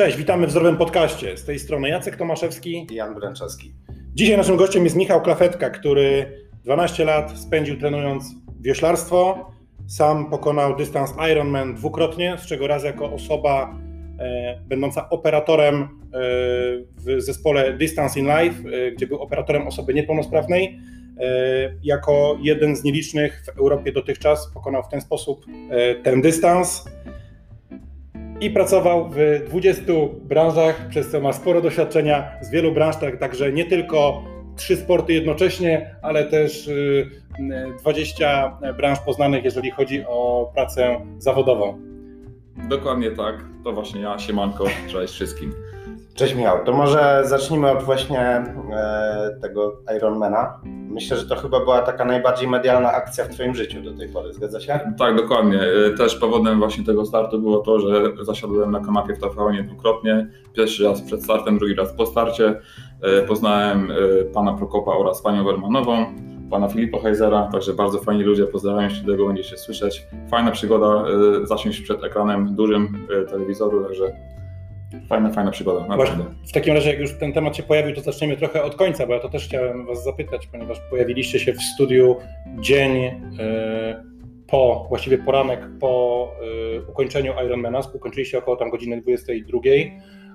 Cześć, witamy w Zdrowym Podcaście. Z tej strony Jacek Tomaszewski i Jan Bręczewski. Dzisiaj naszym gościem jest Michał Klafetka, który 12 lat spędził trenując wioślarstwo. Sam pokonał dystans Ironman dwukrotnie, z czego raz jako osoba e, będąca operatorem e, w zespole Distance in Life, e, gdzie był operatorem osoby niepełnosprawnej. E, jako jeden z nielicznych w Europie dotychczas pokonał w ten sposób e, ten dystans i pracował w 20 branżach, przez co ma sporo doświadczenia z wielu branż, tak, także nie tylko trzy sporty jednocześnie, ale też 20 y, branż poznanych, jeżeli chodzi o pracę zawodową. Dokładnie tak, to właśnie ja, siemanko, cześć wszystkim. Cześć Michał, to może zacznijmy od właśnie e, tego Ironmana. Myślę, że to chyba była taka najbardziej medialna akcja w Twoim życiu do tej pory, zgadza się? Tak, dokładnie. E, też powodem właśnie tego startu było to, że zasiadłem na kanapie w TVN dwukrotnie. Pierwszy raz przed startem, drugi raz po starcie. E, poznałem e, pana Prokopa oraz panią Wermanową pana Filipa Heizera, także bardzo fajni ludzie, pozdrawiam się, tego będziecie słyszeć. Fajna przygoda, zasiąść przed ekranem dużym telewizoru, także Fajna, fajna przygoda. Naprawdę. W takim razie, jak już ten temat się pojawił, to zaczniemy trochę od końca, bo ja to też chciałem Was zapytać, ponieważ pojawiliście się w studiu dzień yy, po, właściwie poranek po yy, ukończeniu Ironmana, ukończyliście około tam godziny 22,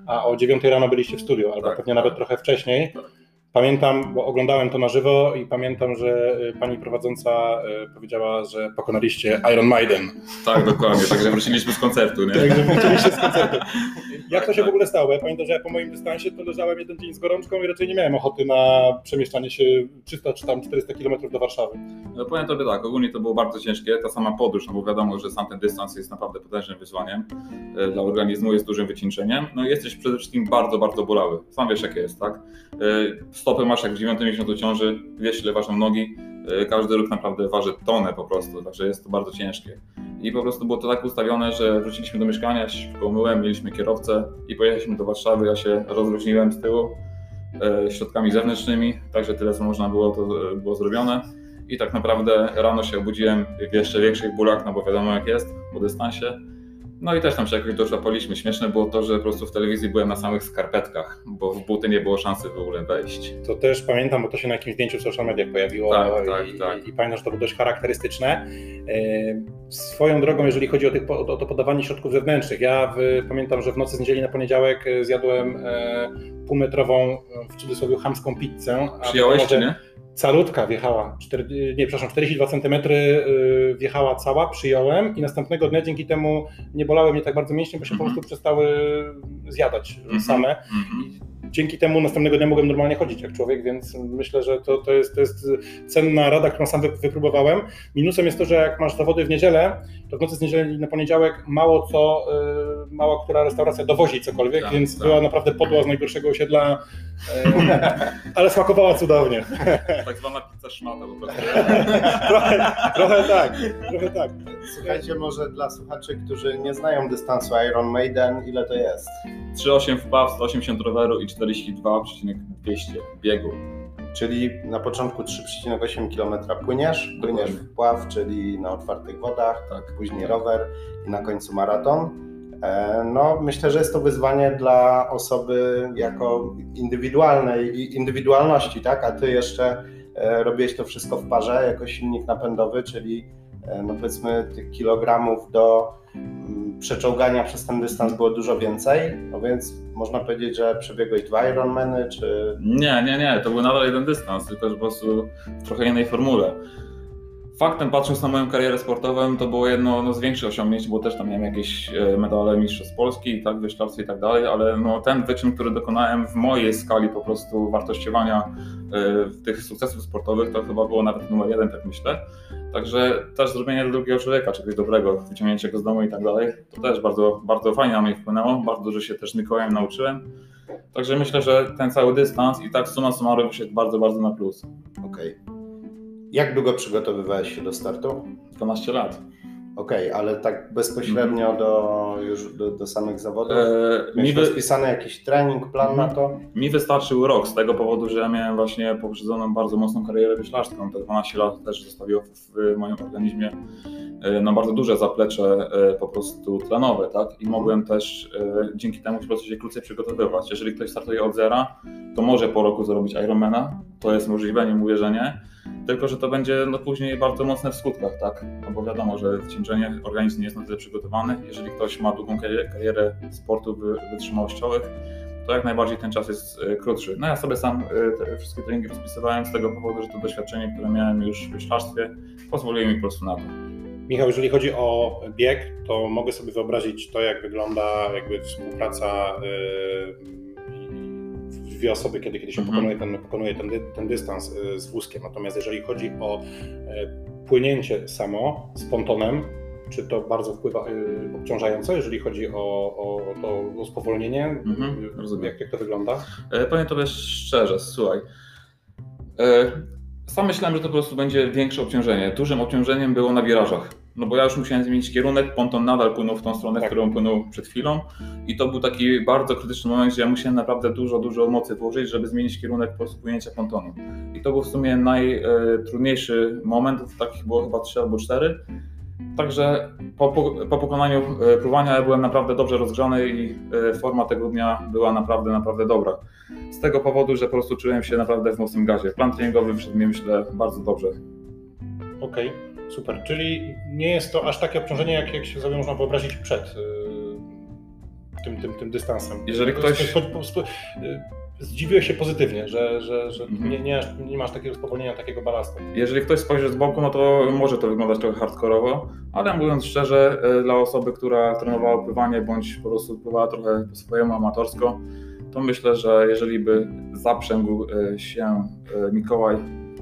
a o 9 rano byliście w studiu, albo tak, pewnie tak. nawet trochę wcześniej. Tak. Pamiętam, bo oglądałem to na żywo i pamiętam, że y, pani prowadząca y, powiedziała, że pokonaliście Iron Maiden. Tak, dokładnie, także wróciliśmy z koncertu. Nie? Także wróciliście z koncertu. Jak to się w ogóle stało? Ja pamiętam, że ja po moim dystansie to leżałem jeden dzień z gorączką i raczej nie miałem ochoty na przemieszczanie się 300 czy tam 400 km do Warszawy. No powiem tobie tak, ogólnie to było bardzo ciężkie, ta sama podróż, no bo wiadomo, że sam ten dystans jest naprawdę potężnym wyzwaniem. Y, dla organizmu jest dużym wycieńczeniem. No i jesteś przede wszystkim bardzo, bardzo bolały. Sam wiesz jakie jest, tak? Stopy masz jak w 9 miesiącu ciąży, wiesz ile ważą nogi, e, każdy ruch naprawdę waży tonę po prostu, także jest to bardzo ciężkie. I po prostu było to tak ustawione, że wróciliśmy do mieszkania, szybko umyłem, mieliśmy kierowcę i pojechaliśmy do Warszawy, ja się rozluźniłem z tyłu e, środkami zewnętrznymi, także tyle co można było, to e, było zrobione. I tak naprawdę rano się obudziłem w jeszcze większych bólach, no bo wiadomo jak jest po dystansie no i też tam się jakoś doszłapaliśmy. Śmieszne było to, że po prostu w telewizji byłem na samych skarpetkach, bo w buty nie było szansy w ogóle wejść. To też pamiętam, bo to się na jakimś zdjęciu w social mediach pojawiło tak, tak, i, tak. i pamiętam, że to było dość charakterystyczne. E, swoją drogą, jeżeli chodzi o, tych, o to podawanie środków zewnętrznych, ja w, pamiętam, że w nocy z niedzieli na poniedziałek e, zjadłem e, półmetrową, w cudzysłowie, chamską pizzę. Przyjąłeś czy nie? Calutka wjechała, 4, nie, przepraszam, 42 cm y, wjechała cała, przyjąłem i następnego dnia dzięki temu nie bolały mnie tak bardzo mięśnie, bo się po mhm. prostu przestały zjadać mm -hmm. same. -hmm dzięki temu następnego dnia mogłem normalnie chodzić jak człowiek, więc myślę, że to, to, jest, to jest cenna rada, którą sam wypróbowałem. Minusem jest to, że jak masz zawody w niedzielę, to w nocy z niedzieli na poniedziałek mało co, yy, mała która restauracja dowozi cokolwiek, tak, więc tak. była naprawdę podła z najgorszego osiedla, ale smakowała cudownie. Tak zwana pizza szmata po prostu. trochę, trochę tak, trochę tak. Słuchajcie, może dla słuchaczy, którzy nie znają dystansu Iron Maiden, ile to jest? 3,8 wpaw, 180 roweru i 42,200 biegu. Czyli na początku 3,8 km płyniesz, płyniesz w pław, czyli na otwartych wodach, tak. później rower i na końcu maraton. E, no, myślę, że jest to wyzwanie dla osoby jako indywidualnej indywidualności, tak? A ty jeszcze e, robiłeś to wszystko w parze jako silnik napędowy, czyli e, no powiedzmy tych kilogramów do mm, przeczołgania przez ten dystans było dużo więcej, no więc można powiedzieć, że przebiegłeś dwa Ironmany, czy... Nie, nie, nie, to był nadal jeden dystans, tylko po prostu w trochę innej formule. Faktem, patrząc na moją karierę sportową, to było jedno no, z większych osiągnięć, bo też tam miałem jakieś e, medale mistrzostw Polski, tak, wyślarstwie i tak dalej, ale no, ten wyczyn, który dokonałem w mojej skali po prostu wartościowania y, tych sukcesów sportowych, to chyba było nawet numer jeden, tak myślę. Także też zrobienie dla drugiego człowieka, czegoś dobrego, wyciągnięcie go z domu i tak dalej, to też bardzo, bardzo fajnie na mnie wpłynęło, bardzo dużo się też Mikołajem nauczyłem. Także myślę, że ten cały dystans i tak suma summarum wyszedł bardzo, bardzo na plus. Okej. Okay. Jak długo przygotowywałeś się do startu? 12 lat. Okej, okay, ale tak bezpośrednio mm. do, już do, do samych zawodów? E, mi wy... rozpisany jakiś trening, plan na to? Mi wystarczył rok z tego powodu, że ja miałem właśnie poprzedzoną bardzo mocną karierę wyślarską. Te 12 lat też zostawiło w moim organizmie no, bardzo duże zaplecze e, po prostu tlenowe, tak? I mogłem też e, dzięki temu po prostu się krócej przygotowywać. Jeżeli ktoś startuje od zera, to może po roku zrobić Ironmana, to jest możliwe, nie mówię, że nie tylko że to będzie no, później bardzo mocne w skutkach, tak? No bo wiadomo, że wycieńczenie organizm nie jest na tyle przygotowany. Jeżeli ktoś ma długą karierę sportów wytrzymałościowych, to jak najbardziej ten czas jest e, krótszy. No ja sobie sam e, te wszystkie treningi rozpisywałem z tego powodu, że to doświadczenie, które miałem już w wyślarstwie, pozwoliło mi po prostu na to. Michał, jeżeli chodzi o bieg, to mogę sobie wyobrazić to, jak wygląda jakby współpraca yy dwie osoby, kiedy, kiedy się mhm. pokonuje, ten, pokonuje ten, ten dystans y, z wózkiem. Natomiast jeżeli chodzi o e, płynięcie samo z pontonem, czy to bardzo wpływa y, obciążająco, jeżeli chodzi o, o, to, o spowolnienie? Mhm, jak, jak to wygląda? E, powiem Tobie szczerze, słuchaj. Sam myślałem, że to po prostu będzie większe obciążenie. Dużym obciążeniem było na wirażach no bo ja już musiałem zmienić kierunek, ponton nadal płynął w tą stronę, tak. którą płynął przed chwilą i to był taki bardzo krytyczny moment, że ja musiałem naprawdę dużo, dużo mocy włożyć, żeby zmienić kierunek po prostu płynięcia pontonu. I to był w sumie najtrudniejszy moment, takich było chyba trzy albo cztery. Także po, po, po pokonaniu e, pływania ja byłem naprawdę dobrze rozgrzany i e, forma tego dnia była naprawdę, naprawdę dobra. Z tego powodu, że po prostu czułem się naprawdę w mocnym gazie. Plan treningowy wszedł mi myślę bardzo dobrze. Okej. Okay. Super, czyli nie jest to aż takie obciążenie, jak, jak się sobie można wyobrazić przed yy, tym, tym, tym dystansem. Jeżeli ktoś... Zdziwiłeś się pozytywnie, że, że, że mhm. nie, nie, nie, masz takiego spowolnienia, takiego balastu. Jeżeli ktoś spojrzy z boku, no to może to wyglądać trochę hardkorowo, ale mówiąc szczerze, yy, dla osoby, która trenowała pływanie bądź po prostu pływała trochę po swojemu amatorsko, to myślę, że jeżeli by zaprzęgł yy, się yy, Mikołaj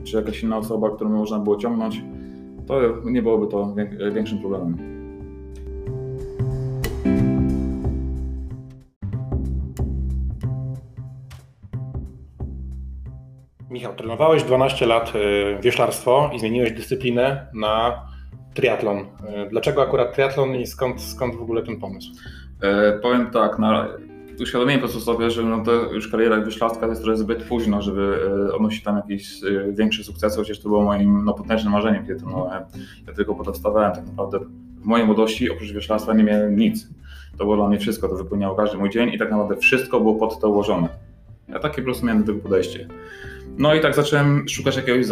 czy jakaś inna osoba, którą można było ciągnąć, to nie byłoby to większym problemem. Michał, trenowałeś 12 lat e, wioślarstwo i zmieniłeś dyscyplinę na triatlon. E, dlaczego akurat triatlon i skąd, skąd w ogóle ten pomysł? E, powiem tak, na, uświadomiłem po prostu sobie, że no to już kariera wyślastka to jest trochę zbyt późno, żeby e, odnosić tam jakiś e, większy sukces, chociaż to było moim no, potężnym marzeniem, kiedy trenowałem. Ja tylko podstawałem tak naprawdę w mojej młodości oprócz wyślarstwa nie miałem nic. To było dla mnie wszystko, to wypełniało każdy mój dzień i tak naprawdę wszystko było pod to ułożone. Ja takie po prostu miałem do tego podejście. No i tak zacząłem szukać jakiegoś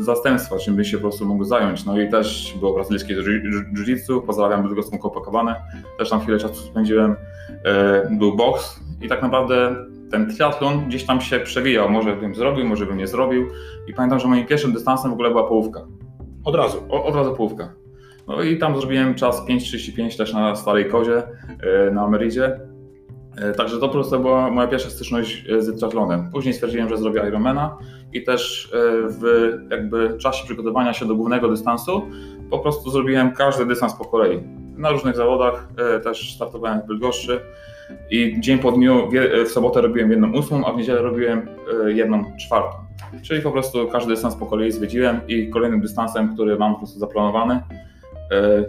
zastępstwa, czym by się po prostu mógł zająć. No i też było brazylijskie jiu-jitsu, pozdrawiam Bydgoską Copacabana, też tam chwilę czasu spędziłem. E, był boks i tak naprawdę ten triatlon gdzieś tam się przewijał. Może bym zrobił, może bym nie zrobił. I pamiętam, że moim pierwszym dystansem w ogóle była połówka. Od razu? O, od razu połówka. No i tam zrobiłem czas 5.35 też na Starej Kozie, e, na Meridzie. E, także to po prostu była moja pierwsza styczność z triathlonem. Później stwierdziłem, że zrobię Ironmana i też w jakby czasie przygotowania się do głównego dystansu po prostu zrobiłem każdy dystans po kolei na różnych zawodach, e, też startowałem w Bydgoszczy i dzień po dniu w sobotę robiłem jedną ósmą, a w niedzielę robiłem e, jedną czwartą. Czyli po prostu każdy dystans po kolei zwiedziłem i kolejnym dystansem, który mam po prostu zaplanowany e,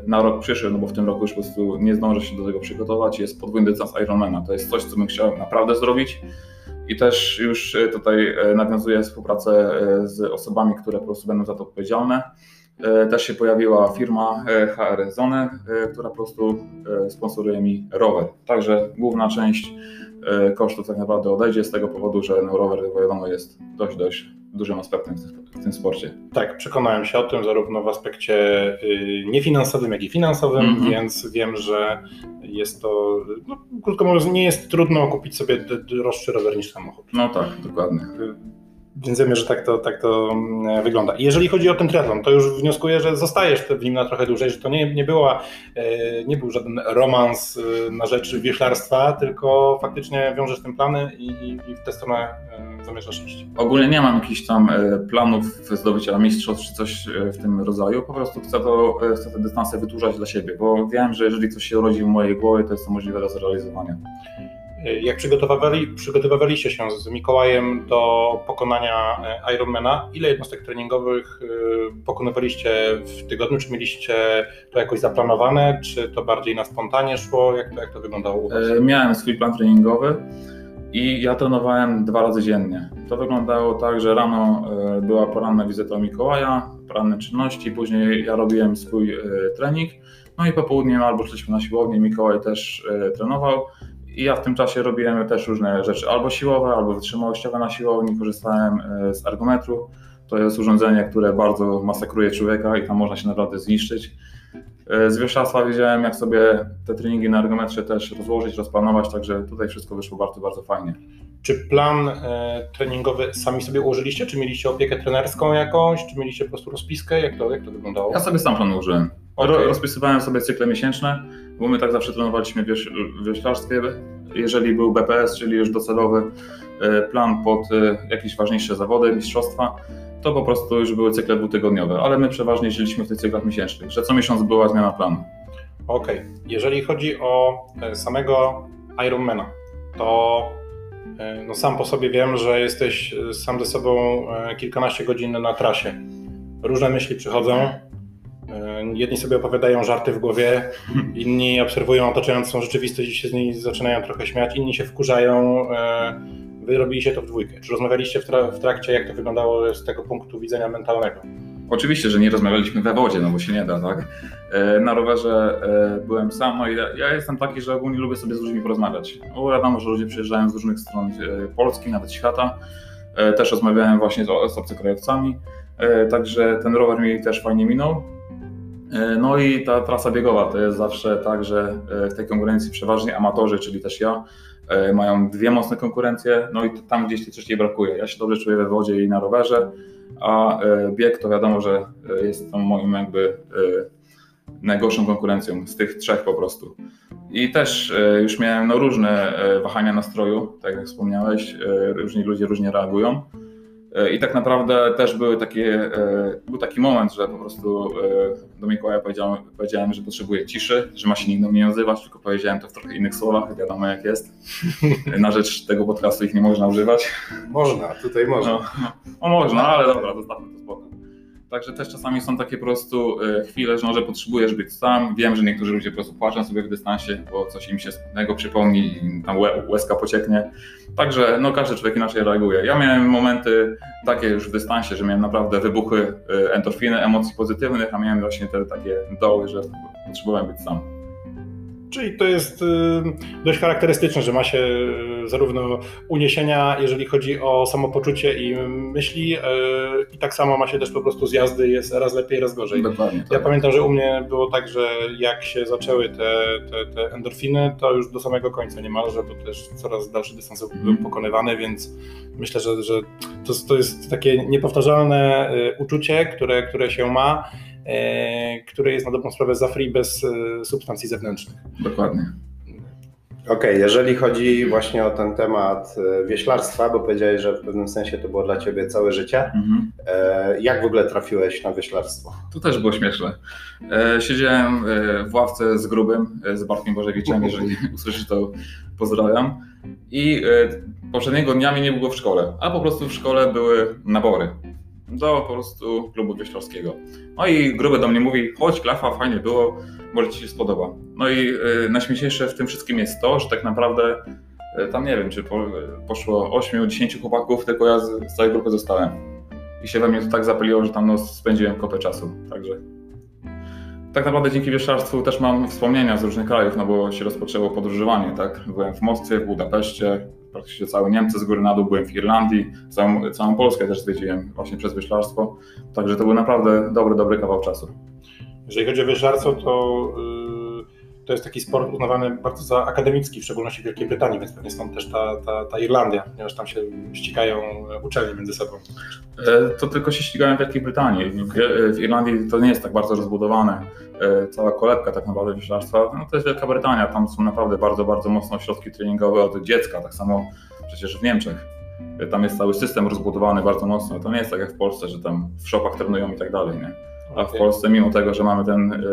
na rok przyszły, no bo w tym roku już po prostu nie zdążę się do tego przygotować, jest podwójny dystans Ironmana. To jest coś, co bym chciał naprawdę zrobić. I też już tutaj nawiązuję współpracę z osobami, które po prostu będą za to odpowiedzialne. E, też się pojawiła firma e, HR Zone, e, która po prostu sponsoruje mi rower. Także główna część kosztów tak naprawdę odejdzie z tego powodu, że no, rower wiadomo jest dość, dość dużym aspektem w tym sporcie. Tak, przekonałem się o tym zarówno w aspekcie y, niefinansowym, jak i finansowym, mm -hmm. więc wiem, że jest to, no, krótko mówiąc, nie jest trudno kupić sobie droższy rower niż samochód. No tak, dokładnie. Więc wiemy, że tak to, tak to mm, wygląda. jeżeli chodzi o ten triatlon, to już wnioskuję, że zostajesz w nim na trochę dłużej, że to nie, nie, była, e, nie był żaden romans e, na rzecz wioślarstwa, tylko faktycznie wiążesz tym plany i, i, i w tę stronę e, zamierzasz iść. Ogólnie nie mam jakichś tam planów zdobycia mistrzostw czy coś w tym rodzaju, po prostu chcę, to, chcę te dystanse wydłużać dla siebie, bo wiem, że jeżeli coś się rodzi w mojej głowie, to jest to możliwe do zrealizowania. Jak przygotowywali, przygotowywaliście się z Mikołajem do pokonania Ironmana, ile jednostek treningowych pokonywaliście w tygodniu? Czy mieliście to jakoś zaplanowane, czy to bardziej na spontanie szło? Jak to, jak to wyglądało u Was? Miałem swój plan treningowy i ja trenowałem dwa razy dziennie. To wyglądało tak, że rano e, była poranna wizyta u Mikołaja, poranne czynności, później ja robiłem swój e, trening, no i po południu albo szliśmy na siłownię, Mikołaj też e, trenował i ja w tym czasie robiłem też różne rzeczy, albo siłowe, albo wytrzymałościowe na siłowni, korzystałem z ergometru. To jest urządzenie, które bardzo masakruje człowieka i tam można się naprawdę zniszczyć. Z Wierszawstwa wiedziałem, jak sobie te treningi na ergometrze też rozłożyć, rozplanować, także tutaj wszystko wyszło bardzo, bardzo fajnie. Czy plan e, treningowy sami sobie ułożyliście? Czy mieliście opiekę trenerską jakąś? Czy mieliście po prostu rozpiskę? Jak to, jak to wyglądało? Ja sobie sam plan ułożyłem. Okay. Rozpisywałem sobie cykle miesięczne, bo my tak zawsze trenowaliśmy w wioślarstwie. Jeżeli był BPS, czyli już docelowy e, plan pod e, jakieś ważniejsze zawody, mistrzostwa, to po prostu już były cykle dwutygodniowe, ale my przeważnie jeździliśmy w tych cyklach miesięcznych, że co miesiąc była zmiana planu. Okej, okay. jeżeli chodzi o e, samego Ironmana, to no sam po sobie wiem, że jesteś sam ze sobą kilkanaście godzin na trasie. Różne myśli przychodzą. Jedni sobie opowiadają żarty w głowie, inni obserwują otaczającą rzeczywistość i się z niej zaczynają trochę śmiać, inni się wkurzają Wy robiliście to w dwójkę. Czy rozmawialiście w, tra w trakcie, jak to wyglądało z tego punktu widzenia mentalnego? Oczywiście, że nie rozmawialiśmy we wodzie, no bo się nie da, tak? E, na rowerze e, byłem sam, no i ja jestem taki, że ogólnie lubię sobie z ludźmi porozmawiać. No wiadomo, że ludzie przyjeżdżają z różnych stron e, Polski, nawet świata. Też rozmawiałem właśnie z, z obcokrajowcami, także ten rower mi też fajnie minął. No i ta trasa biegowa to jest zawsze tak, że w tej konkurencji przeważnie amatorzy, czyli też ja, E, mają dwie mocne konkurencje, no i tam gdzieś tej trzeciej brakuje. Ja się dobrze czuję we wodzie i na rowerze, a e, bieg to wiadomo, że e, jest tam moim jakby najgorszą konkurencją z tych trzech po prostu. I też już miałem no, różne wahania nastroju, tak jak wspomniałeś, różni ludzie różnie reagują. E, I tak naprawdę też były takie, e, był taki moment, że po prostu e, do Mikołaja powiedziałem, powiedziałem, że potrzebuję ciszy, że ma się nigdy nie nazywać, tylko powiedziałem to w trochę innych słowach, wiadomo jak jest. Na rzecz tego podcastu ich nie można używać. Można, tutaj można. No, no, no można, ale dobra, zostawmy to spokojnie. Także też czasami są takie po prostu e, chwile, że może potrzebujesz być sam. Wiem, że niektórzy ludzie po prostu płaczą sobie w dystansie, bo coś im się smutnego przypomni i tam łezka pocieknie. Także no, każdy człowiek inaczej reaguje. Ja miałem momenty takie już w dystansie, że miałem naprawdę wybuchy e, endorfiny, emocji pozytywnych, a miałem właśnie te takie doły, że potrzebowałem być sam. Czyli to jest y, dość charakterystyczne, że ma się y, zarówno uniesienia, jeżeli chodzi o samopoczucie i myśli, y, i tak samo ma się też po prostu z jazdy, jest raz lepiej, raz gorzej. Dokładnie. Tak. Ja pamiętam, że u mnie było tak, że jak się zaczęły te, te, te endorfiny, to już do samego końca niemalże, bo też coraz dalszy dystans mm. był pokonywany, więc myślę, że, że to, to jest takie niepowtarzalne uczucie, które, które się ma które jest na dobrą sprawę za free bez e, substancji zewnętrznych. Dokładnie. Okej, okay, jeżeli chodzi właśnie o ten temat e, wieślarstwa, bo powiedziałeś, że w pewnym sensie to było dla Ciebie całe życie, mhm. jak w ogóle trafiłeś na wieślarstwo? To też było śmieszne. Siedziałem w ławce z grubym, z Bartkiem Bożewiczem, jeżeli usłyszysz to pozdrawiam. I poprzedniego dnia mnie nie było w szkole, a po prostu w szkole były nabory do po prostu klubu wioślarskiego. No i gruby do mnie mówi, chodź klafa, fajnie było, może Ci się spodoba. No i y, najśmieszniejsze w tym wszystkim jest to, że tak naprawdę y, tam nie wiem, czy po, poszło 8-10 chłopaków, tylko ja z, z, całej grupy zostałem. I się we mnie to tak zapaliło, że tam no, spędziłem kopę czasu, także... Tak naprawdę dzięki wieszczarstwu też mam wspomnienia z różnych krajów, no bo się rozpoczęło podróżowanie, tak? Byłem w Moskwie, w Budapeszcie, praktycznie całe Niemcy z góry na dół, byłem w Irlandii, całą, całą Polskę też zwiedziłem właśnie przez wyślarstwo, także to był naprawdę dobry, dobry kawał czasu. Jeżeli chodzi o wyślarstwo, to yy, to jest taki sport uznawany bardzo za akademicki, w szczególności w Wielkiej Brytanii, więc pewnie stąd też ta, ta, ta Irlandia, ponieważ tam się ścigają uczelnie między sobą. E, to tylko się ścigają w Wielkiej Brytanii. W Irlandii to nie jest tak bardzo rozbudowane E, cała kolebka tak naprawdę wioślarstwa, no to jest Wielka Brytania, tam są naprawdę bardzo, bardzo mocno środki treningowe od dziecka, tak samo przecież w Niemczech. E, tam jest cały system rozbudowany bardzo mocno. To nie jest tak jak w Polsce, że tam w shopach trenują i tak dalej. Nie? A w Polsce, mimo tego, że mamy ten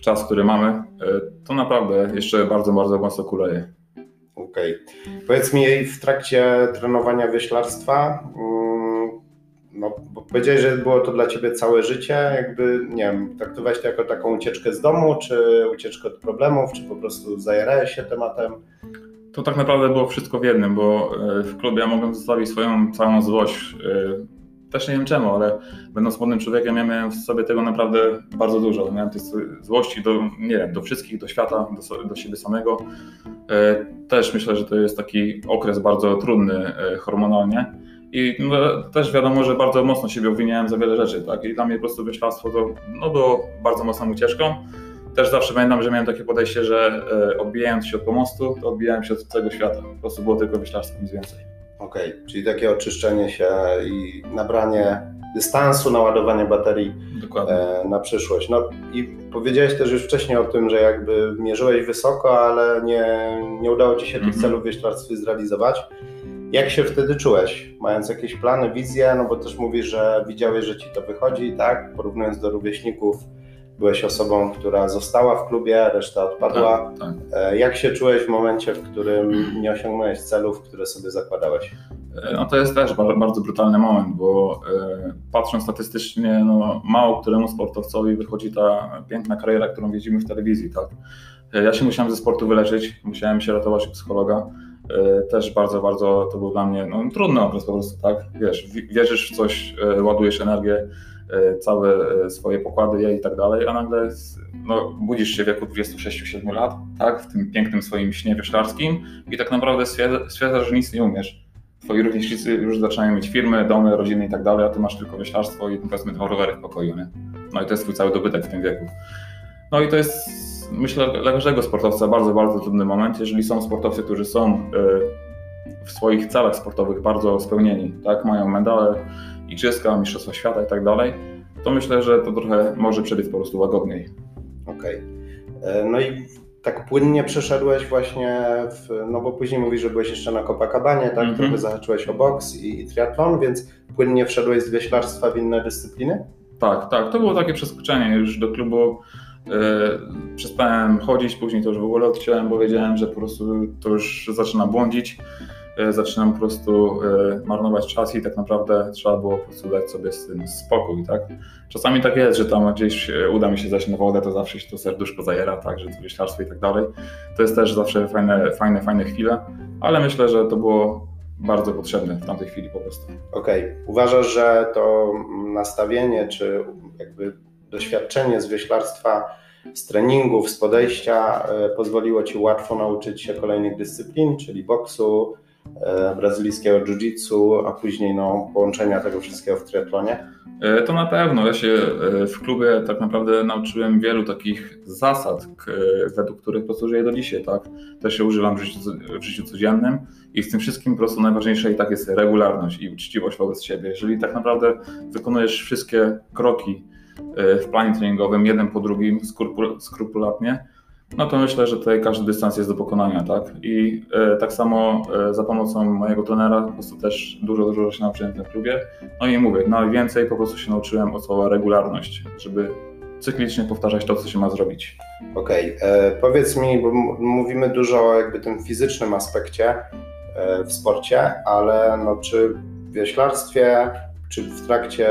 czas, który mamy, y, to naprawdę jeszcze bardzo, bardzo mocno kuleje. Okej. Okay. Powiedz mi, w trakcie trenowania wioślarstwa, mm, no, bo powiedziałeś, że było to dla Ciebie całe życie, jakby, nie wiem, traktowałeś to jako taką ucieczkę z domu, czy ucieczkę od problemów, czy po prostu zajarałeś się tematem? To tak naprawdę było wszystko w jednym, bo e, w klubie ja mogłem zostawić swoją całą złość. E, też nie wiem czemu, ale będąc młodym człowiekiem, ja miałem w sobie tego naprawdę bardzo dużo. Miałem tej złości do, nie wiem, do wszystkich, do świata, do, do siebie samego. E, też myślę, że to jest taki okres bardzo trudny hormonalnie. I no, też wiadomo, że bardzo mocno siebie obwiniałem za wiele rzeczy, tak? I dla mnie po prostu wyślastwo to no, było bardzo mocną ucieczką też zawsze pamiętam, że miałem takie podejście, że e, odbijając się od pomostu, to odbijałem się od całego świata. Po prostu było tylko wyślarstwo, nic więcej. Okej, okay, czyli takie oczyszczenie się i nabranie dystansu, naładowanie baterii e, na przyszłość. No i powiedziałeś też już wcześniej o tym, że jakby mierzyłeś wysoko, ale nie, nie udało Ci się mm -hmm. tych mhm. celów w wyślarstwie zrealizować. Jak się wtedy czułeś, mając jakieś plany, wizje, no bo też mówisz, że widziałeś, że Ci to wychodzi, tak? Porównując do rówieśników, byłeś osobą, która została w klubie, reszta odpadła. Tak, tak. E, jak się czułeś w momencie, w którym nie osiągnąłeś celów, które sobie zakładałeś? E, no to jest też bardzo brutalny moment, bo e, patrząc statystycznie, no, mało któremu sportowcowi wychodzi ta piękna kariera, którą widzimy w telewizji. Tak? Ja się musiałem ze sportu wyleczyć, musiałem się ratować u psychologa. Też bardzo, bardzo to był dla mnie no, trudny okres po prostu, tak? Wiesz, wierzysz w coś, ładujesz energię, całe e, swoje pokłady i tak dalej, a nagle no, budzisz się w wieku 26-7 lat, tak, w tym pięknym swoim śnie wioślarskim i tak naprawdę stwierdzasz, że nic nie umiesz. Twoi rówieśnicy już zaczynają mieć firmy, domy, rodziny i tak dalej, a ty masz tylko wioślarstwo i powiedzmy dwa rowery w pokoju, nie? No i to jest twój cały dobytek w tym wieku. No i to jest, myślę, dla każdego sportowca bardzo, bardzo trudny moment. Jeżeli są sportowcy, którzy są e, w swoich celach sportowych bardzo spełnieni, tak, mają medale, igrzyska, mistrzostwa świata i tak dalej, to myślę, że to trochę może przebiec po prostu łagodniej. Okej. Okay. E, no i tak płynnie przeszedłeś właśnie, w, no bo później mówisz, że byłeś jeszcze na Copacabanie, tak? Mm -hmm. Trochę zahaczyłeś o boks i, i triatlon, więc płynnie wszedłeś z wieślarstwa w inne dyscypliny? Tak, tak. To było takie przeskoczenie już do klubu. Yy, przestałem chodzić, później to już w ogóle odciąłem, bo wiedziałem, że po prostu to już zaczyna błądzić. E, zaczynam po prostu e, marnować czas i tak naprawdę trzeba było po prostu dać sobie z tym spokój, tak? Czasami tak jest, że tam gdzieś e, uda mi się zajść na wodę, to zawsze się to serduszko zajera, tak, że to wyślarstwo i tak dalej. To jest też zawsze fajne, fajne, fajne chwile, ale myślę, że to było bardzo potrzebne w tamtej chwili po prostu. Okej. Okay. Uważasz, że to nastawienie, czy jakby doświadczenie z wyślarstwa z treningów, z podejścia pozwoliło Ci łatwo nauczyć się kolejnych dyscyplin, czyli boksu, brazylijskiego jiu-jitsu, a później no, połączenia tego wszystkiego w triatlonie? E, to na pewno. Ja się e, w klubie tak naprawdę nauczyłem wielu takich zasad, według których po prostu żyję do dzisiaj. Tak? Też się używam w życiu, w życiu codziennym i w tym wszystkim po prostu najważniejsza i tak jest regularność i uczciwość wobec siebie. Jeżeli tak naprawdę wykonujesz wszystkie kroki w planie treningowym jeden po drugim skrupulatnie, no to myślę, że tutaj każdy dystans jest do pokonania, tak? I e, tak samo e, za pomocą mojego trenera po prostu też dużo, dużo się nauczyłem w tym klubie. No i mówię, najwięcej po prostu się nauczyłem od słowa regularność, żeby cyklicznie powtarzać to, co się ma zrobić. Okej, okay. E, powiedz mi, bo mówimy dużo o jakby tym fizycznym aspekcie e, w sporcie, ale no, czy w wioślarstwie, czy w trakcie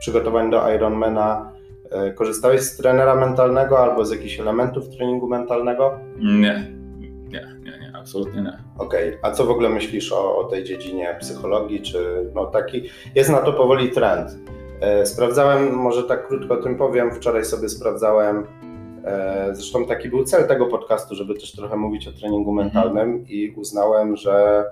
przygotowań do Ironmana korzystałeś z trenera mentalnego albo z jakichś elementów treningu mentalnego? Nie, nie, nie, nie absolutnie nie. Okej, okay. a co w ogóle myślisz o, o, tej dziedzinie psychologii, czy no taki, jest na to powoli trend. E, sprawdzałem, może tak krótko o tym powiem, wczoraj sobie sprawdzałem, e, zresztą taki był cel tego podcastu, żeby też trochę mówić o treningu mhm. mentalnym i uznałem, że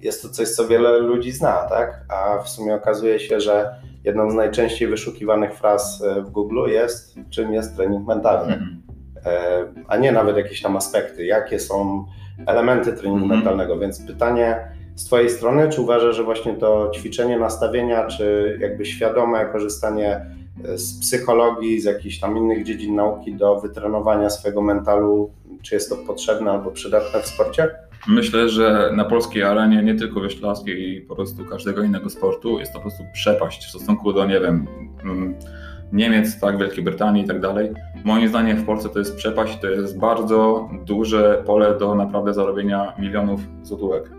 jest to coś, co wiele ludzi zna, tak? A w sumie okazuje się, że jedną z najczęściej wyszukiwanych fraz e, w Google jest, czym jest trening mentalny, mhm. e, a nie nawet jakieś tam aspekty, jakie są elementy treningu mhm. mentalnego. Więc pytanie z Twojej strony, czy uważasz, że właśnie to ćwiczenie nastawienia, czy jakby świadome korzystanie z psychologii, z jakichś tam innych dziedzin nauki do wytrenowania swojego mentalu, czy jest to potrzebne albo przydatne w sporcie? Myślę, że na polskiej arenie, nie tylko wioślarskiej i po prostu każdego innego sportu, jest to po prostu przepaść w stosunku do, nie wiem, mm, Niemiec, tak, Wielkiej Brytanii i tak dalej. Moim zdaniem w Polsce to jest przepaść, to jest bardzo duże pole do naprawdę zarobienia milionów złotówek.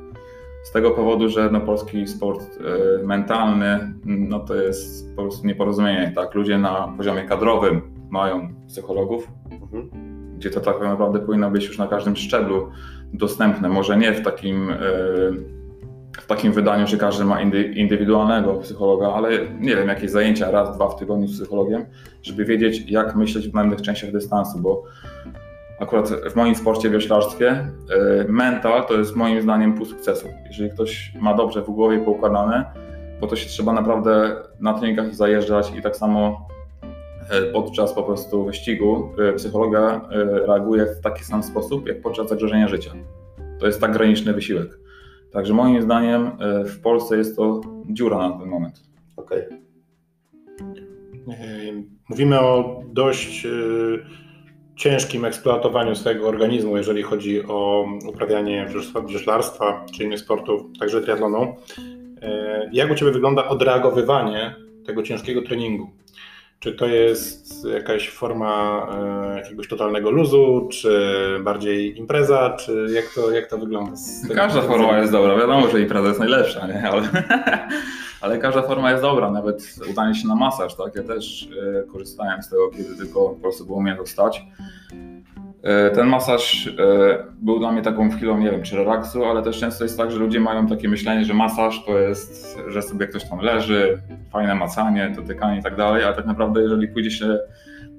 Z tego powodu, że no, polski sport y, mentalny no, to jest po prostu nieporozumienie. Tak? Ludzie na poziomie kadrowym mają psychologów, mhm. gdzie to tak naprawdę powinno być już na każdym szczeblu dostępne. Może nie w takim, y, w takim wydaniu, że każdy ma indywidualnego psychologa, ale nie wiem, jakieś zajęcia raz, dwa w tygodniu z psychologiem, żeby wiedzieć, jak myśleć w danych częściach dystansu, bo akurat w moim sporcie, wioślarstwie, e, mental to jest moim zdaniem pół sukcesu. Jeżeli ktoś ma dobrze w głowie poukładane, bo to się trzeba naprawdę na treningach zajeżdżać i tak samo e, podczas po prostu wyścigu e, psychologa reaguje w taki sam sposób, jak podczas zagrożenia życia. To jest tak graniczny wysiłek. Także moim zdaniem w Polsce jest to dziura na ten moment. Okej. Okay. Mówimy o dość ciężkim eksploatowaniu swojego organizmu, jeżeli chodzi o uprawianie wrzeszlarstwa czy innych sportów, także triatlonu. E, jak u Ciebie wygląda odreagowywanie tego ciężkiego treningu? Czy to jest jakaś forma e, jakiegoś totalnego luzu, czy bardziej impreza, czy jak to, jak to wygląda? Każda forma jest dobra. Wiadomo, że impreza jest najlepsza, nie? Ale, ale każda forma jest dobra. Nawet udanie się na masaż, tak? Ja też e, korzystałem z tego, kiedy tylko po prostu było mnie dostać. E, ten masaż e, był dla mnie taką chwilą, nie wiem, czy relaksu, ale też często jest tak, że ludzie mają takie myślenie, że masaż to jest, że sobie ktoś tam leży, fajne macanie, dotykanie i tak dalej, ale tak naprawdę jeżeli pójdzie się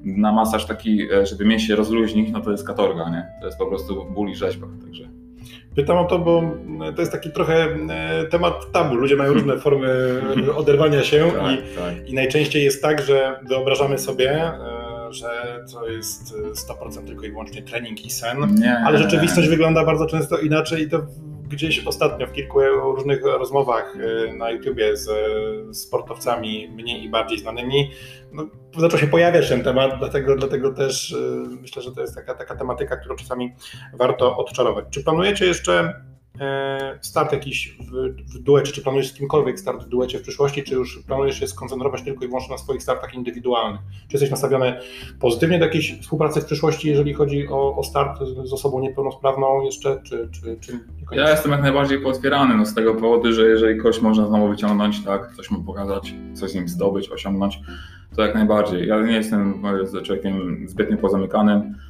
na masaż taki, e, żeby mieć się rozluźnić, no to jest katorga, nie? To jest po prostu ból i rzeźba, także... Pytam o to, bo to jest taki trochę temat tabu. Ludzie mają różne formy oderwania się tak, i, tak. i najczęściej jest tak, że wyobrażamy sobie że to jest 100% e, tylko i wyłącznie trening i sen, nie, ale rzeczywistość wygląda bardzo często inaczej i to gdzieś ostatnio w kilku różnych rozmowach e, na YouTubie z sportowcami mniej i bardziej znanymi no, zaczął się pojawiać ten temat, dlatego, dlatego też e, myślę, że to jest taka, taka tematyka, którą czasami warto odczarować. Czy planujecie jeszcze E, start jakiś w, w duecie, czy planujesz z kimkolwiek start w duecie w przyszłości, czy już planujesz się skoncentrować tylko i wyłącznie na swoich startach indywidualnych? Czy jesteś nastawiony pozytywnie do jakiejś współpracy w przyszłości, jeżeli chodzi o, o start z osobą niepełnosprawną jeszcze, czy, czy, czy? Ja jestem jak najbardziej pootwierany no, z tego powodu, że jeżeli kogoś można znowu wyciągnąć, tak, coś mu pokazać, coś z nim zdobyć, osiągnąć, to jak najbardziej. Ja nie jestem człowiekiem zbytnio pozamykanym, E,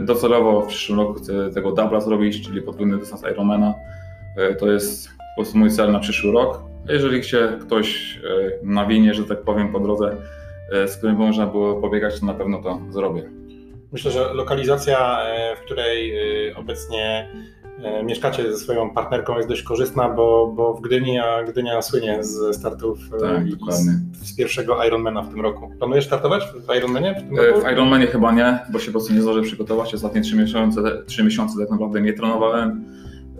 docelowo w przyszłym roku chcę tego dubla zrobić, czyli podwójny dystans Ironmana. E, to jest po prostu mój cel na przyszły rok. Jeżeli się ktoś e, nawinie, że tak powiem, po drodze, z którym można było pobiegać, to na pewno to zrobię. Myślę, że lokalizacja, w której obecnie E, mieszkacie ze swoją partnerką jest dość korzystna, bo, bo w Gdyni, a Gdynia słynie z startów e, tak, z, z, pierwszego Ironmana w tym roku. Planujesz startować w Ironmanie w tym roku? W Ironmanie chyba nie, bo się po prostu nie zdążę przygotować. Ostatnie trzy miesiące, trzy miesiące tak naprawdę nie trenowałem.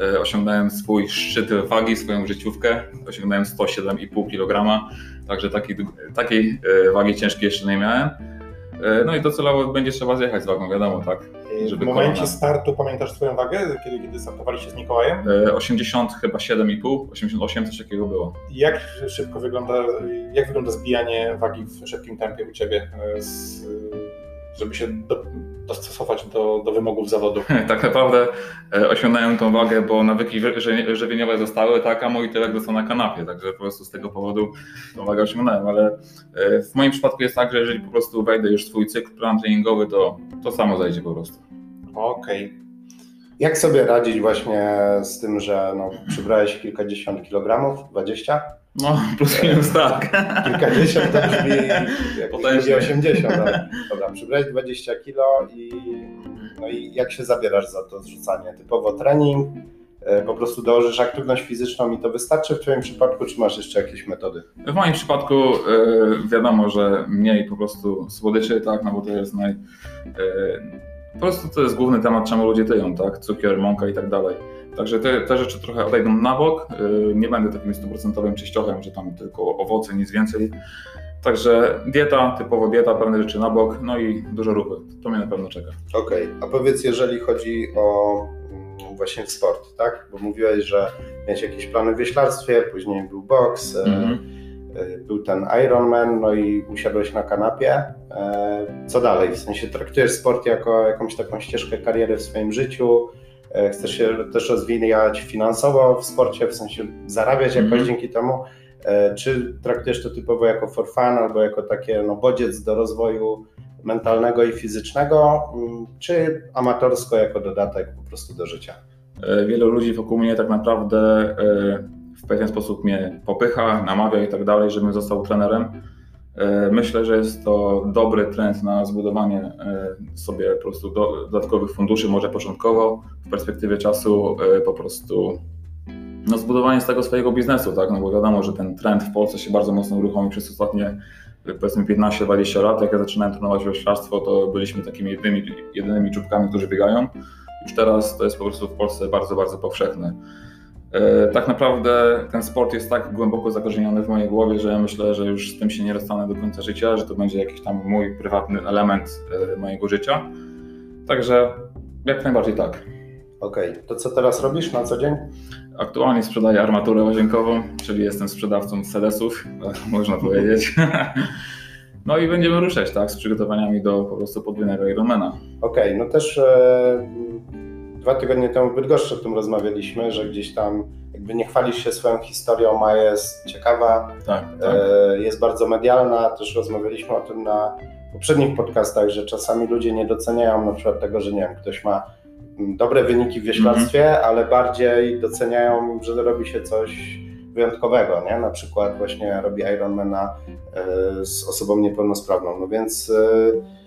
E, osiągnąłem swój szczyt wagi, swoją życiówkę. Osiągnąłem 107,5 kg, także takiej, takiej wagi ciężkiej jeszcze nie miałem. No i docelowo będzie trzeba zjechać z wagą, wiadomo, tak. Żeby w momencie korona... startu pamiętasz swoją wagę, kiedy, kiedy startowaliście z Mikołajem? 80 e, chyba 7,5, 88 coś takiego było. Jak szybko wygląda, jak wygląda zbijanie wagi w szybkim tempie u Ciebie, e, z, żeby się do, dostosować do, do wymogów zawodu? tak naprawdę e, osiągnąłem tą wagę, bo nawyki żywieniowe zostały, tak, a mój tyłek został na kanapie, także po prostu z tego powodu tą wagę osiągnąłem, ale w moim przypadku jest tak, że jeżeli po prostu wejdę już w swój cykl plan treningowy, to to samo zajdzie po prostu. Okej. Okay. Jak sobie radzić właśnie z tym, że no, przybrałeś kilkadziesiąt kilogramów, dwadzieścia? No, plus minus tak. Kilkadziesiąt to brzmi jak 80, ale dobra, przybrałeś 20 kilo i, no i jak się zabierasz za to zrzucanie? Typowo trening, e, po prostu dołożysz aktywność fizyczną i to wystarczy w Twoim przypadku, czy masz jeszcze jakieś metody? W moim przypadku yy, wiadomo, że mniej po prostu słodyczy, tak, no bo to jest naj, yy, po prostu to jest główny temat, czemu ludzie tyją, tak? Cukier, mąka i tak dalej. Także te, te rzeczy trochę odejdą na bok. Y, nie będę takim stuprocentowym czyściochem, że tam tylko owoce, nic więcej. Także dieta, typowo dieta, pewne rzeczy na bok, no i dużo ruchu. To mnie na pewno czeka. Okej, okay. a powiedz, jeżeli chodzi o mm, właśnie sport, tak? Bo mówiłeś, że miałeś jakieś plany w wieślarstwie, później był boks. Mm -hmm był ten Ironman, no i usiadłeś na kanapie. Co dalej? W sensie traktujesz sport jako jakąś taką ścieżkę kariery w swoim życiu, chcesz się też rozwijać finansowo w sporcie, w sensie zarabiać jakoś mm dzięki temu, czy traktujesz to typowo jako for fun albo jako takie no, bodziec do rozwoju mentalnego i fizycznego, mm, czy amatorsko jako dodatek po prostu do życia? E, wielu ludzi wokół mnie tak naprawdę e, w pewien sposób mnie popycha, namawia i tak dalej, żebym został trenerem. E, myślę, że jest to dobry trend na zbudowanie sobie po prostu dodatkowych funduszy, może początkowo, w perspektywie czasu po prostu no, zbudowanie z tego swojego biznesu, tak? No bo wiadomo, że ten trend w Polsce się bardzo mocno uruchomił przez ostatnie powiedzmy 15-20 lat. Jak ja zaczynałem trenować wioślarstwo, to byliśmy takimi jedynymi, jedynymi czubkami, którzy biegają. Już teraz to jest po prostu w Polsce bardzo, bardzo powszechne. E, tak naprawdę ten sport jest tak głęboko zakorzeniony w mojej głowie, że ja myślę, że już z tym się nie rozstanę do końca życia, że to będzie jakiś tam mój prywatny element e, mojego życia. Także jak najbardziej tak. Okej, okay. to co teraz robisz na co dzień? Aktualnie sprzedaję armaturę łazienkową, czyli jestem sprzedawcą sedesów, tak można powiedzieć. No i będziemy ruszać tak, z przygotowaniami do po prostu podwójnego Ironmana. Okej, okay, no też e, dwa tygodnie temu w Bydgoszczy o tym rozmawialiśmy, że gdzieś tam jakby nie chwalisz się swoją historią, ma jest ciekawa, tak, tak. E, jest bardzo medialna, też rozmawialiśmy o tym na poprzednich podcastach, że czasami ludzie nie doceniają na przykład tego, że nie wiem, ktoś ma dobre wyniki w wioślarstwie, mm -hmm. ale bardziej doceniają, że robi się coś wyjątkowego, nie? Na przykład właśnie robi Ironmana e, z osobą niepełnosprawną. No więc e,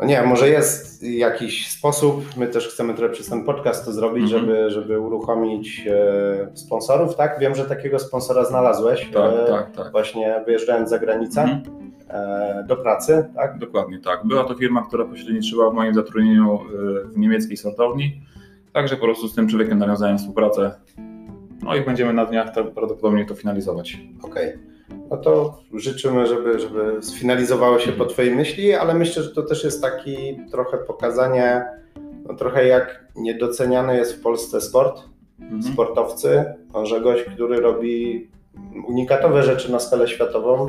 no nie, może jest jakiś sposób, my też chcemy trochę przez ten podcast to zrobić, -hmm. żeby, żeby uruchomić e, sponsorów, tak? Wiem, że takiego sponsora znalazłeś, tak, tak, tak. właśnie wyjeżdżając za granicę. Mm -hmm do pracy, tak? Dokładnie tak. Była to firma, która pośredniczyła w moim zatrudnieniu w niemieckiej sortowni, także po prostu z tym człowiekiem nawiązałem współpracę no i będziemy na dniach prawdopodobnie to finalizować. Okej. Okay. No to życzymy, żeby, żeby sfinalizowało się po Twojej myśli, ale myślę, że to też jest taki trochę pokazanie, no trochę jak niedoceniany jest w Polsce sport, mhm. sportowcy, że gość, który robi unikatowe rzeczy na skalę światową,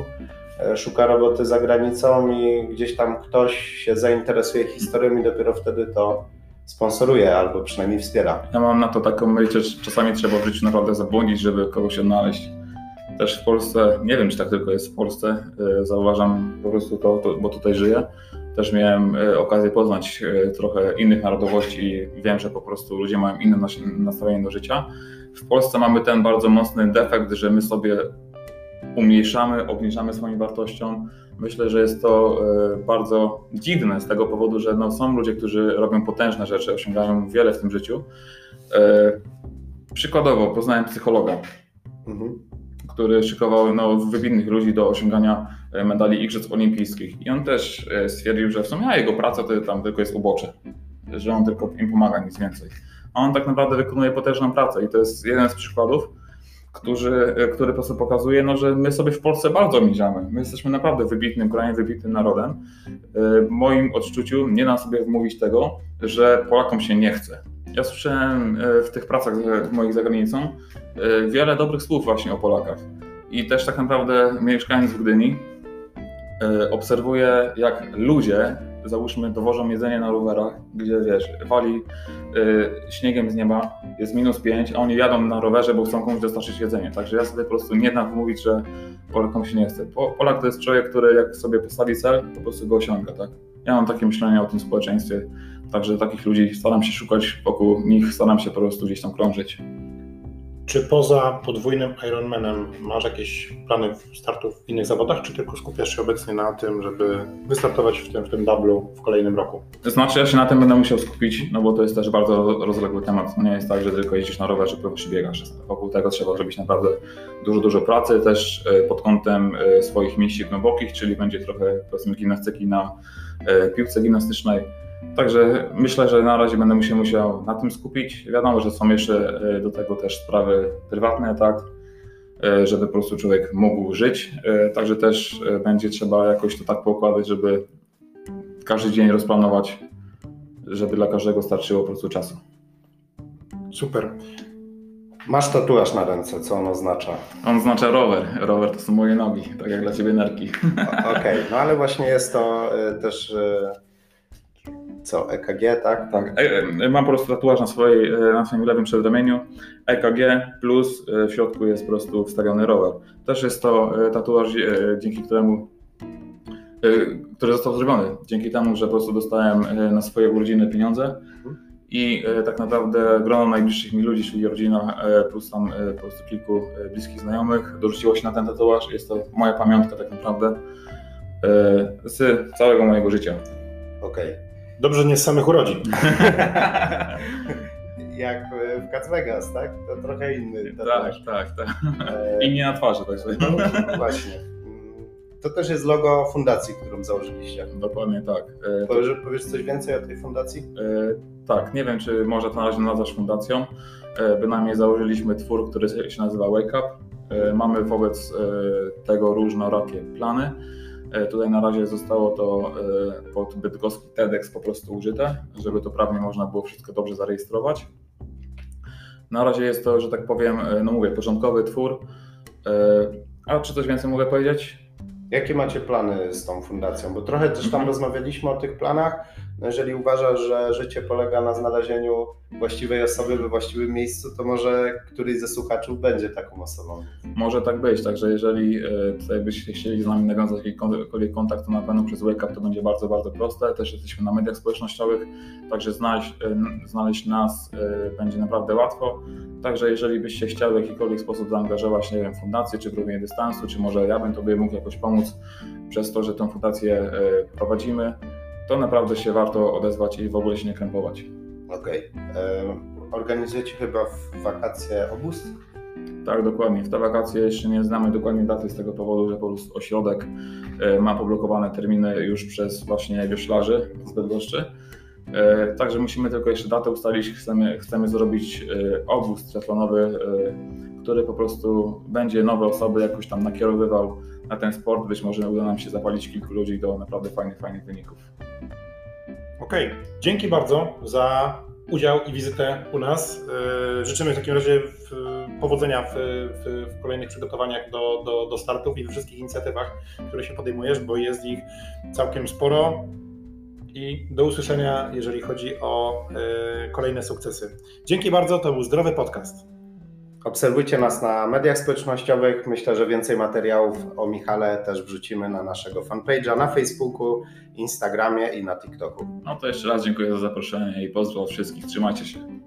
e, szuka roboty za granicą i gdzieś tam ktoś się zainteresuje historią i dopiero wtedy to sponsoruje albo przynajmniej wspiera. Ja mam na to taką myśl, że czasami trzeba w życiu naprawdę zabłądzić, żeby kogoś odnaleźć. Też w Polsce, nie wiem czy tak tylko jest w Polsce, e, zauważam po prostu to, to bo tutaj żyję. Też miałem e, okazję poznać e, trochę innych narodowości i wiem, że po prostu ludzie mają inne nastawienie do życia. W Polsce mamy ten bardzo mocny defekt, że my sobie umniejszamy, obniżamy swoim wartościom. Myślę, że jest to bardzo dziwne z tego powodu, że no, są ludzie, którzy robią potężne rzeczy, osiągają wiele w tym życiu. Przykładowo poznałem psychologa, mhm. Który szykował no, wybitnych ludzi do osiągania e, medali Igrzysk Olimpijskich. I on też stwierdził, że w sumie jego praca to tam tylko jest ubocze, że on tylko im pomaga, nic więcej. A on tak naprawdę wykonuje potężną pracę i to jest jeden z przykładów, który, który po prostu pokazuje, no, że my sobie w Polsce bardzo mierzamy. My jesteśmy naprawdę wybitnym krajem, wybitnym narodem. W moim odczuciu nie da sobie wmówić tego, że Polakom się nie chce. Ja słyszałem e, w tych pracach moich za granicą e, wiele dobrych słów właśnie o Polakach. I też tak naprawdę mieszkając w Gdyni, e, obserwuję jak ludzie załóżmy dowożą jedzenie na rowerach, gdzie wiesz, wali y, śniegiem z nieba, jest minus 5, a oni jadą na rowerze, bo chcą komuś dostarczyć jedzenie. Także ja sobie po prostu nie dam mówić, że Polakom się nie chce. Polak to jest człowiek, który jak sobie postawi cel, po prostu go osiąga, tak? Ja mam takie myślenie o tym społeczeństwie, także takich ludzi staram się szukać wokół nich, staram się po prostu gdzieś tam krążyć. Czy poza podwójnym Ironmanem masz jakieś plany startów w innych zawodach, czy tylko skupiasz się obecnie na tym, żeby wystartować w tym, w tym dublu w kolejnym roku? To znaczy, ja się na tym będę musiał skupić, no bo to jest też bardzo rozległy temat. Nie jest tak, że tylko jeździsz na rowerze, prostu biegasz. Wokół tego trzeba zrobić naprawdę dużo, dużo pracy, też e, pod kątem e, swoich mięśni głębokich, czyli będzie trochę powiedzmy gimnastyki na e, piłce gimnastycznej Także myślę, że na razie będę musiał, musiał na tym skupić. Wiadomo, że są jeszcze e, do tego też sprawy prywatne, tak, e, żeby po prostu człowiek mógł żyć. E, także też będzie trzeba jakoś to tak poukładać, żeby każdy dzień rozplanować, żeby dla każdego starczyło po prostu czasu. Super. Masz tatuaż na ręce, co on oznacza? On oznacza rower. Rower to są moje nogi, tak jak dla ciebie nerki. Okej, okay. no ale właśnie jest to też co, EKG, tak? Tak, e, e, mam po prostu tatuaż na, swojej, e, na swoim lewym przedramieniu, EKG plus w środku jest po prostu wstawiony rower. Też jest to tatuaż, dzięki któremu który został zrobiony dzięki temu, że po prostu dostałem na swoje urodziny pieniądze i tak naprawdę grono najbliższych mi ludzi, czyli rodzina plus tam po prostu kilku bliskich znajomych dorzuciło się na ten tatuaż. Jest to moja pamiątka tak naprawdę z całego mojego życia. Okej. Okay. Dobrze, nie z samych urodzin. Jak w Cats Vegas, tak? To trochę inny. Tak, tak, tak. E... Inni na twarzy, tak sobie. No, właśnie. To też jest logo fundacji, którą założyliście. Dokładnie tak. E, powiesz, powiesz coś więcej o tej fundacji? E, tak, nie wiem, czy może to na razie nazwać fundacją. E, bynajmniej założyliśmy twór, który się nazywa Wake Up. Mamy wobec tego różnorakie plany. E, tutaj na razie zostało to e, pod bydgoski TEDx po prostu użyte, żeby to prawnie można było wszystko dobrze zarejestrować. Na razie jest to, że tak powiem, e, no mówię, początkowy twór. A czy coś więcej mogę powiedzieć? Jakie macie plany z tą fundacją? Bo trochę też tam mhm. rozmawialiśmy o tych planach. No jeżeli uważasz, że życie polega na znalezieniu właściwej osoby we właściwym miejscu, to może któryś ze słuchaczów będzie taką osobą. Może tak być, także jeżeli e, tutaj byście chcieli z nami nawiązać jakikolwiek kontakt, to na pewno przez Wake to będzie bardzo, bardzo proste. Też jesteśmy na mediach społecznościowych, także znaleźć, e, znaleźć nas e, będzie naprawdę łatwo. Także jeżeli byście chcieli w jakikolwiek sposób zaangażować, nie wiem, fundację, czy w robienie dystansu, czy może ja bym Tobie mógł jakoś pomóc przez to, że tę fundację prowadzimy, to naprawdę się warto odezwać i w ogóle się nie krępować. Okej. Okay. Organizujecie chyba w wakacje obóz? Tak, dokładnie. W te wakacje jeszcze nie znamy dokładnie daty z tego powodu, że po prostu ośrodek e, ma poblokowane terminy już przez właśnie wioślarzy z Bydgoszczy. E, także musimy tylko jeszcze datę ustalić. Chcemy, chcemy zrobić e, obóz triatlonowy, który po prostu będzie nowe osoby jakoś tam nakierowywał na ten sport. Być może uda nam się zapalić kilku ludzi do naprawdę fajnych, fajnych wyników. Okej, okay. dzięki bardzo za udział i wizytę u nas. E, życzymy w takim razie powodzenia w, w, w kolejnych przygotowaniach do, do, do startów i we wszystkich inicjatywach, które się podejmujesz, bo jest ich całkiem sporo. I do usłyszenia, jeżeli chodzi o y, kolejne sukcesy. Dzięki bardzo, to był Zdrowy Podcast. Obserwujcie nas na mediach społecznościowych. Myślę, że więcej materiałów o Michale też wrzucimy na naszego fanpage'a na Facebooku, Instagramie i na TikToku. No to jeszcze raz dziękuję za zaproszenie i pozdrow wszystkich. Trzymajcie się.